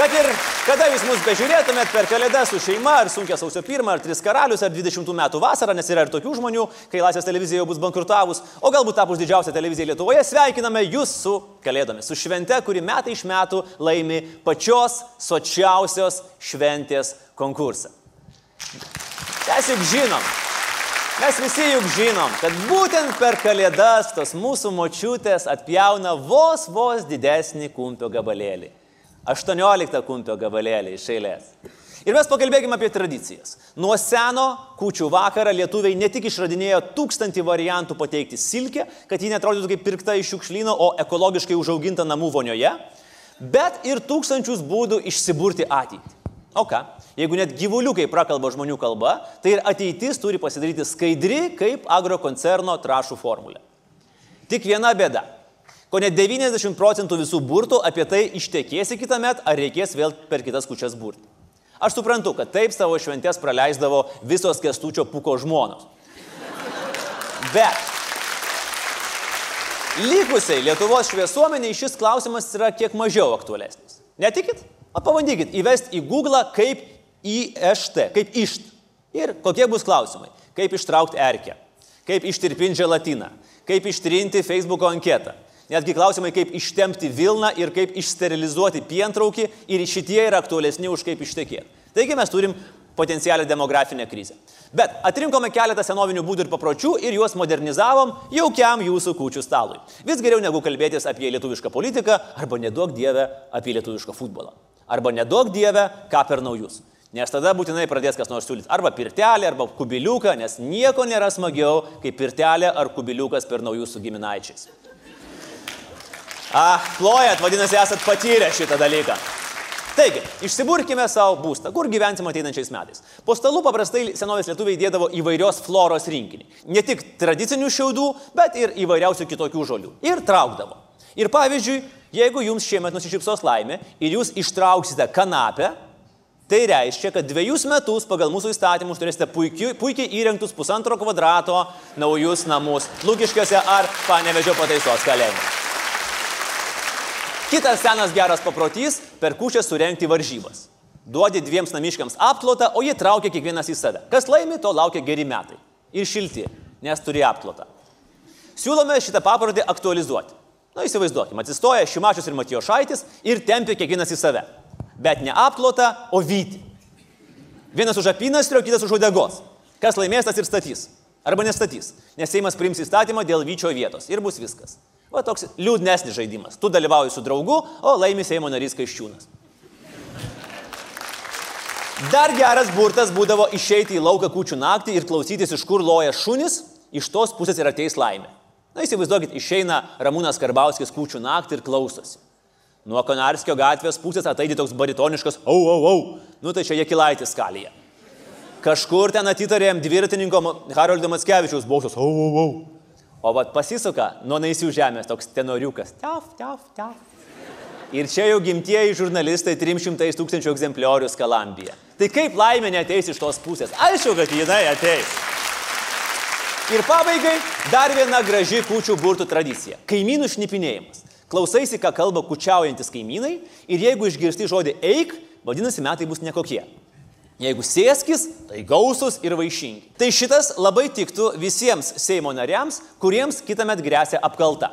Kad ir kada jūs mus bežiūrėtumėt per kalėdas su šeima, ar sunkia sausio pirmą, ar tris karalius, ar 20 metų vasarą, nes yra ir tokių žmonių, kai Laisvės televizija jau bus bankrutavus, o galbūt tapus didžiausia televizija Lietuvoje, sveikiname jūs su kalėdomis, su švente, kuri metai iš metų laimi pačios sočiausios šventės konkursą. Mes juk žinom, mes visi juk žinom, kad būtent per kalėdas tos mūsų močiutės atpjauna vos vos didesnį kumpio gabalėlį. 18 kumpio gabalėlį iš eilės. Ir mes pakalbėkime apie tradicijas. Nuo seno kučių vakarą lietuviai ne tik išradinėjo tūkstantį variantų pateikti silkę, kad ji netrodytų kaip pirkta iš šiukšlyno, o ekologiškai užauginta namų vonioje, bet ir tūkstančius būdų išsiburti ateitį. O ką? Jeigu net gyvuliukai prakalba žmonių kalba, tai ir ateitis turi pasidaryti skaidri kaip agrokoncerno trašų formulė. Tik viena bėda. Ko net 90 procentų visų burtų apie tai ištekėsi kitą metą, ar reikės vėl per kitas kučias burti. Aš suprantu, kad taip savo šventės praleisdavo visos kestučio puko žmonos. Bet likusiai Lietuvos šviesuomeniai šis klausimas yra kiek mažiau aktualesnis. Netikit? Pabandykit įvesti į Google kaip IŠT, kaip išt. Ir kokie bus klausimai? Kaip ištraukti erkę, kaip ištirpinti želatiną, kaip ištrinti Facebook anketą. Netgi klausimai, kaip ištempti Vilną ir kaip išsterilizuoti pientraukį ir šitie yra aktualesni už kaip ištekėti. Taigi mes turim potencialią demografinę krizę. Bet atrinkome keletą senovinių būdų ir papročių ir juos modernizavom jaukiam jūsų kūčių stalui. Vis geriau negu kalbėtis apie lietuvišką politiką arba nedaug dievę apie lietuvišką futbolą. Arba nedaug dievę ką per naujus. Nes tada būtinai pradės kas nors siūlyti arba pirtelę, arba kubiliuką, nes nieko nėra smagiau, kaip pirtelė ar kubiliukas per naujus su giminaičiais. Ah, plojat, vadinasi, esat patyrę šitą dalyką. Taigi, išsiburkime savo būstą, kur gyvensim ateinančiais metais. Po stalu paprastai senovės lietuviai dėdavo įvairios floros rinkinį. Ne tik tradicinių šiaudų, bet ir įvairiausių kitokių žolių. Ir traukdavo. Ir pavyzdžiui, jeigu jums šiemet nusišypsos laimė ir jūs ištrauksite kanapę, tai reiškia, kad dviejus metus pagal mūsų įstatymus turėsite puikiai, puikiai įrengtus pusantro kvadrato naujus namus Lūkiškiuose ar Panevežio pataisos kalėjime. Kitas senas geras paprotys - per kučią surenkti varžybas. Duodi dviems namiškiams apklotą, o jie traukia kiekvienas į save. Kas laimi, to laukia geri metai. Ir šilti, nes turi apklotą. Siūlome šitą paprotį aktualizuoti. Na įsivaizduokime, atsistoja Šimašius ir Matijo Šaitis ir tempia kiekvienas į save. Bet ne apklotą, o vyti. Vienas už apynastrio, kitas už odegos. Kas laimės, tas ir statys. Arba nestatys. Nes Seimas priims įstatymą dėl vyčio vietos. Ir bus viskas. Va toks liūdnesnis žaidimas. Tu dalyvauji su draugu, o laimi Seimo narys Kaiščiūnas. Dar geras burtas būdavo išeiti į lauką kučių naktį ir klausytis, iš kur loja šunis, iš tos pusės ir ateis laimė. Na įsivaizduokit, išeina Ramūnas Karbauskis kučių naktį ir klausosi. Nuo Konarskio gatvės pusės ateidi toks baritoniškas, au, au, au, nu tai čia Jekilaitis skalėje. Kažkur ten atitarėm dviratininko Haroldo Matskevičiaus balsas, au, au, au. O vat pasisuka nuo naisių žemės toks tenoriukas. Tef, tef, tef. Ir čia jau gimtieji žurnalistai 300 tūkstančių egzempliorių skalambija. Tai kaip laimė neteis iš tos pusės? Aišku, kad jinai ateis. Ir pabaigai dar viena graži kučių burtų tradicija - kaimynų šnipinėjimas. Klausaisi, ką kalba kučiaujantis kaimynai ir jeigu išgirsti žodį eik, vadinasi metai bus nekokie. Jeigu sėskis, tai gausus ir vaišingi. Tai šitas labai tiktų visiems Seimo nariams, kuriems kitą metą grėsia apkalta.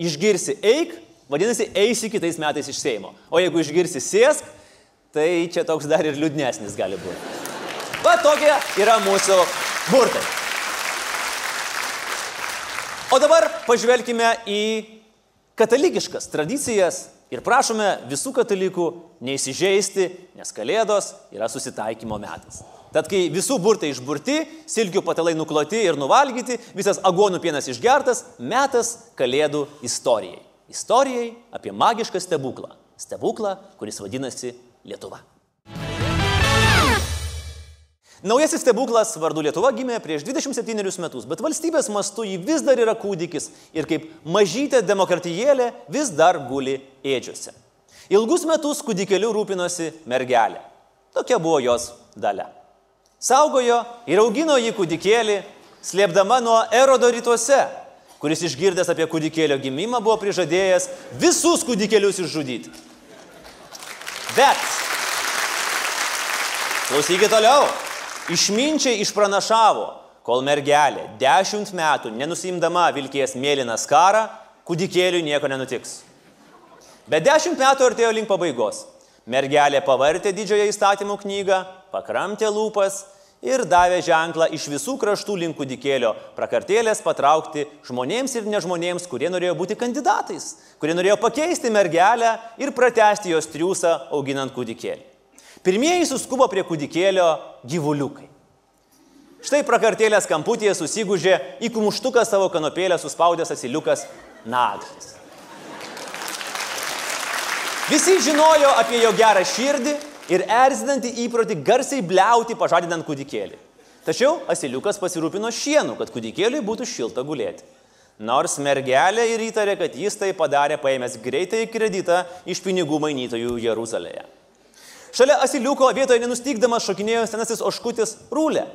Išgirsi eik, vadinasi, eisi kitais metais iš Seimo. O jeigu išgirsi sėsk, tai čia toks dar ir liūdnesnis gali būti. Va tokie yra mūsų burtai. O dabar pažvelkime į katalikiškas tradicijas ir prašome visų katalikų neįsižeisti, nes Kalėdos yra susitaikymo metas. Tad kai visų burtai išburti, silkių patalai nukloti ir nuvalgyti, visas agonų pienas išgertas, metas Kalėdų istorijai. Istorijai apie magišką stebuklą. Stebuklą, kuris vadinasi Lietuva. Naujasis stebuklas vardu Lietuva gimė prieš 27 metus, bet valstybės mastu jį vis dar yra kūdikis ir kaip mažytė demokratijėlė vis dar guli ėdžiuose. Ilgus metus kūdikeliu rūpinosi mergelė. Tokia buvo jos dalia. Saugojo ir augino jį kūdikėlį, slėpdama nuo erodo rytuose, kuris išgirdęs apie kūdikėlio gimimą buvo prižadėjęs visus kūdikėlius išžudyti. Bet. Klausykit toliau. Išminčiai išpranašavo, kol mergelė dešimt metų nenusimdama vilkės mėlyną skarą, kūdikėliui nieko nenutiks. Bet dešimt metų artėjo link pabaigos. Mergelė pavartė didžioją įstatymų knygą, pakramtė lūpas ir davė ženklą iš visų kraštų link kūdikėlio prakartėlės patraukti žmonėms ir nežmonėms, kurie norėjo būti kandidatais, kurie norėjo pakeisti mergelę ir pratesti jos triūsą auginant kūdikėlį. Pirmieji suskubo prie kūdikėlio gyvuliukai. Štai prakartėlės kamputėje susigūžė į kumuštuką savo kanopėlę suspaudęs asiliukas Naglis. Visi žinojo apie jo gerą širdį ir erzinantį įprotį garsiai bliauti pažadinant kūdikėlį. Tačiau asiliukas pasirūpino šienu, kad kūdikėliui būtų šilta gulėti. Nors mergelė ir įtarė, kad jis tai padarė paėmęs greitai kreditą iš pinigų mainytojų Jeruzalėje. Šalia asiliuko vietoje nenustygdamas šokinėjo senasis oškutis Rūlė.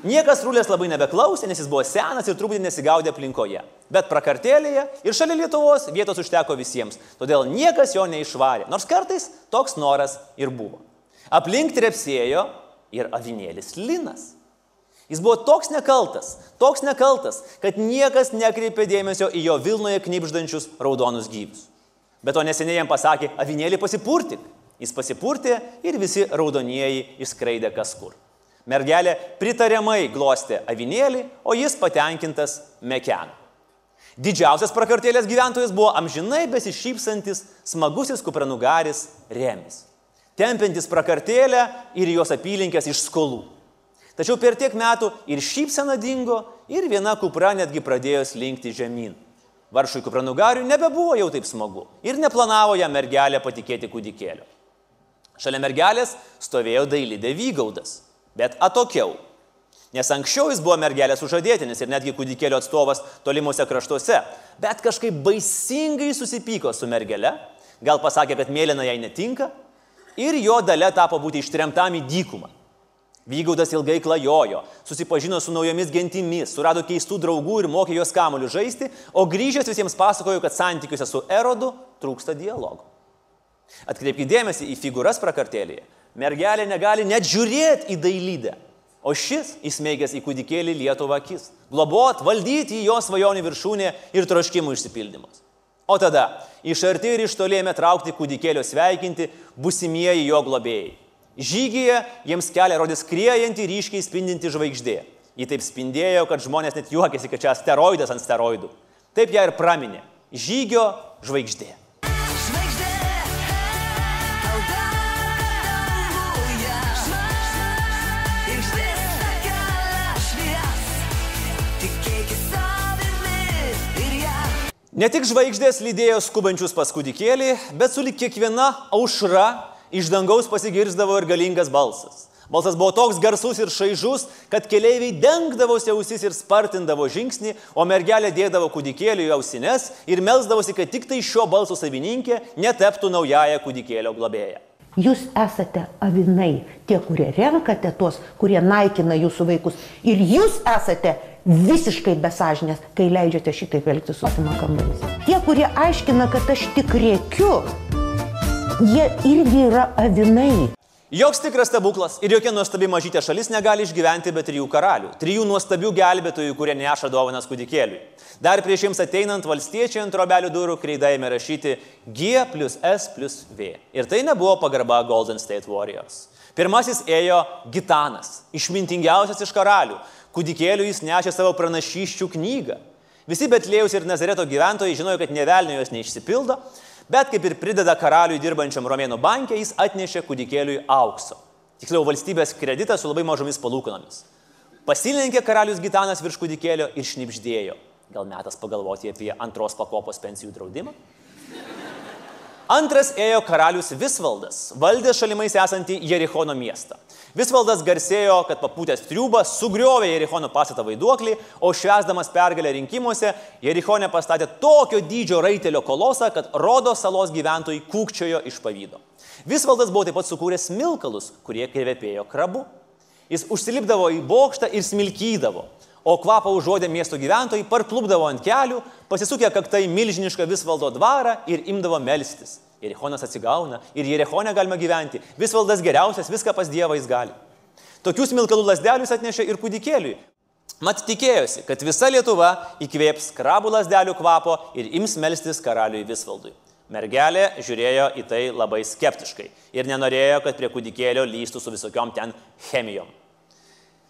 Niekas Rūlės labai nebeklausė, nes jis buvo senas ir truputį nesigaudė aplinkoje. Bet prakartėlėje ir šalia Lietuvos vietos užteko visiems, todėl niekas jo neišvarė, nors kartais toks noras ir buvo. Aplink trepsėjo ir avinėlis Linas. Jis buvo toks nekaltas, toks nekaltas, kad niekas nekreipė dėmesio į jo Vilnoje knipždančius raudonus gyvius. Bet to neseniai jam pasakė, avinėlį pasipurtik. Jis pasipurtė ir visi raudonieji išskraidė kas kur. Mergelė pritariamai glostė avinėlį, o jis patenkintas mekenu. Didžiausias prakartėlės gyventojas buvo amžinai besišypsantis, smagusis kupranugaris Remis, tempiantis prakartėlę ir jos apylinkės iš skolų. Tačiau per tiek metų ir šypsena dingo, ir viena kupra netgi pradėjo slinkti žemyn. Varšui kupranugariui nebebuvo jau taip smagu ir neplanavo ją mergelę patikėti kūdikėlio. Šalia mergelės stovėjo dailidė Vygaudas, bet atokiau. Nes anksčiau jis buvo mergelės sužadėtinis ir netgi kūdikėlio atstovas tolimuose kraštuose, bet kažkaip baisingai susipyko su mergele, gal pasakė, kad mėlyna jai netinka ir jo dalė tapo būti ištremtam į dykumą. Vygaudas ilgai klajojo, susipažino su naujomis gentimis, surado keistų draugų ir mokė juos kamoliu žaisti, o grįžęs visiems pasakojo, kad santykiuose su erodu trūksta dialogo. Atkreipkite dėmesį į figūras prakartėlėje. Mergelė negali net žiūrėti į dailydę, o šis įsmeigęs į kūdikėlį Lietuvą akis. Globot, valdyti jo svajonių viršūnė ir troškimų išsipildymas. O tada iš arti ir iš tolėme traukti kūdikėlio sveikinti busimieji jo globėjai. Žygyje jiems kelią rodė skriejanti ryškiai spindinti žvaigždė. Ji taip spindėjo, kad žmonės net juokėsi, kad čia asteroidas ant steroidų. Taip ją ir praminė. Žygio žvaigždė. Ne tik žvaigždės lydėjo skubančius pas kūdikėlį, bet sulik kiekviena aušra iš dangaus pasigirzdavo ir galingas balsas. Balsas buvo toks garsus ir šaižus, kad keleiviai dengdavosi ausis ir spartindavo žingsnį, o mergelė dėdavo kūdikėliui ausines ir melsdavosi, kad tik tai šio balso savininkė neteptų naująją kūdikėlio globėją. Jūs esate avinai, tie, kurie renkate tuos, kurie naikina jūsų vaikus. Ir jūs esate visiškai besažinės, kai leidžiate šitaip elgtis su savo kambariais. Tie, kurie aiškina, kad aš tik rėkiu, jie irgi yra avinai. Joks tikras stebuklas ir jokia nuostabi mažytė šalis negali išgyventi be trijų karalių. Trijų nuostabių gelbėtojų, kurie neša dovanas kūdikėliui. Dar prieš jiems ateinant valstiečiai ant robelių durų kreidėjame rašyti G plus S plus V. Ir tai nebuvo pagarba Golden State Warriors. Pirmasis ėjo Gitanas, išmintingiausias iš karalių, Kūdikėliu jis nešė savo pranašyščių knygą. Visi Betlėjus ir Nazareto gyventojai žinojo, kad nevelnio jos neišsipildo, bet kaip ir prideda karaliui dirbančiam Romėnų bankė, jis atnešė kūdikėliui aukso. Tiksliau, valstybės kreditą su labai mažomis palūkanomis. Pasilinkė karalius Gitanas virš kūdikėlio ir šnipždėjo. Gal metas pagalvoti apie antros pakopos pensijų draudimą? Antras ėjo karalius Visvaldas, valdė šalimais esantį Jerichono miestą. Visvaldas garsėjo, kad papūtęs triubą sugriovė Jerichono pastatą vaiduoklį, o švesdamas pergalę rinkimuose Jerichone pastatė tokio dydžio raitelio kolosą, kad Rodo salos gyventojai kūkčiojo iš pavydo. Visvaldas buvo taip pat sukūręs smilkalus, kurie kvepėjo krabu. Jis užsilipdavo į bokštą ir smilkydavo, o kvapą užuodė miesto gyventojai, parplupdavo ant kelių, pasisukę kaktai milžinišką Visvaldo dvarą ir imdavo melstis. Jerichonas atsigauna ir Jerichone galima gyventi. Visvaldas geriausias, viską pas Dievą jis gali. Tokius milkalų lasdelius atnešė ir kūdikėliui. Mat tikėjosi, kad visa Lietuva įkvėps krabų lasdelių kvapo ir ims melstis karaliui Visvaldui. Mergelė žiūrėjo į tai labai skeptiškai ir nenorėjo, kad prie kūdikėlio lystų su visokiom ten chemijom.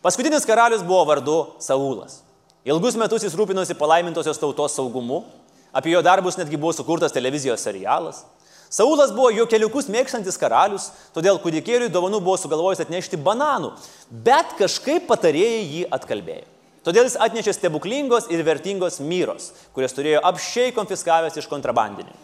Paskutinis karalius buvo vardu Saulas. Ilgus metus jis rūpinosi palaimintosios tautos saugumu, apie jo darbus netgi buvo sukurtas televizijos serialas. Saulas buvo jo keliukus mėgstantis karalius, todėl kūdikėliui dovanų buvo sugalvojęs atnešti bananų, bet kažkaip patarėjai jį atkalbėjo. Todėl jis atnešė stebuklingos ir vertingos myros, kurias turėjo apšiai konfiskavęs iš kontrabandininkų.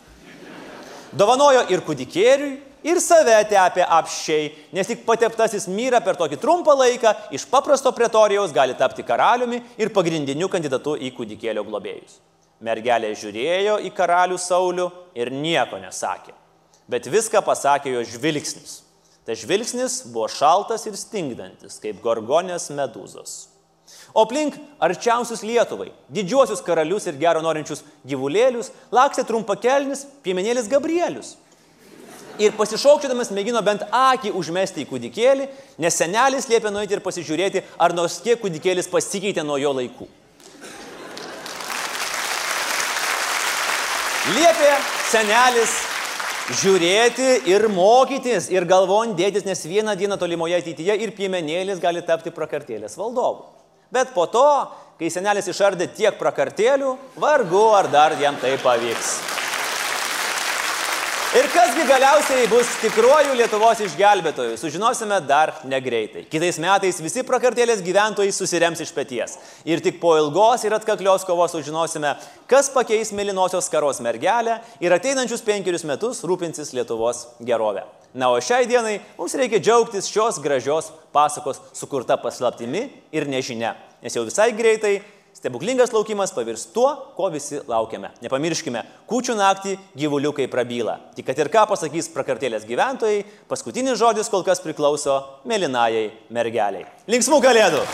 Dovanojo ir kūdikėliui, ir save tepė apšiai, nes tik pateptasis myra per tokį trumpą laiką iš paprasto pretorijaus gali tapti karaliumi ir pagrindiniu kandidatu į kūdikėlio globėjus. Mergelė žiūrėjo į karalių Saulių ir nieko nesakė. Bet viską pasakė jo žvilgsnis. Tai žvilgsnis buvo šaltas ir stingdantis, kaip gorgonės medūzos. O aplink arčiausius Lietuvai, didžiuosius karalius ir gero norinčius gyvulėlius, laksė trumpakelnis piemenėlis Gabrielius. Ir pasišaukčiodamas mėgino bent akį užmesti į kūdikėlį, nes senelis liepė nueiti ir pasižiūrėti, ar nors kiek kūdikėlis pasikeitė nuo jo laikų. Liepė senelis žiūrėti ir mokytis ir galvon dėtis, nes vieną dieną tolimoje ateityje ir piemenėlis gali tapti prakartėlės valdovu. Bet po to, kai senelis išardė tiek prakartėlių, vargu ar dar jam tai pavyks. Ir kasgi galiausiai bus tikruoju Lietuvos išgelbėtoju, sužinosime dar negreitai. Kitais metais visi prakartėlės gyventojai susirems iš pėties. Ir tik po ilgos ir atkaklios kovos sužinosime, kas pakeis mėlynosios karos mergelę ir ateinančius penkerius metus rūpinsis Lietuvos gerovę. Na, o šiai dienai mums reikia džiaugtis šios gražios pasakos sukurta paslaptimi ir nežinia, nes jau visai greitai Stebuklingas laukimas pavirs tuo, ko visi laukiame. Nepamirškime, kučių naktį gyvuliukai prabyla. Tik kad ir ką pasakys prakartėlės gyventojai, paskutinis žodis kol kas priklauso mėlynajai mergeliai. Linksmų kalėdų!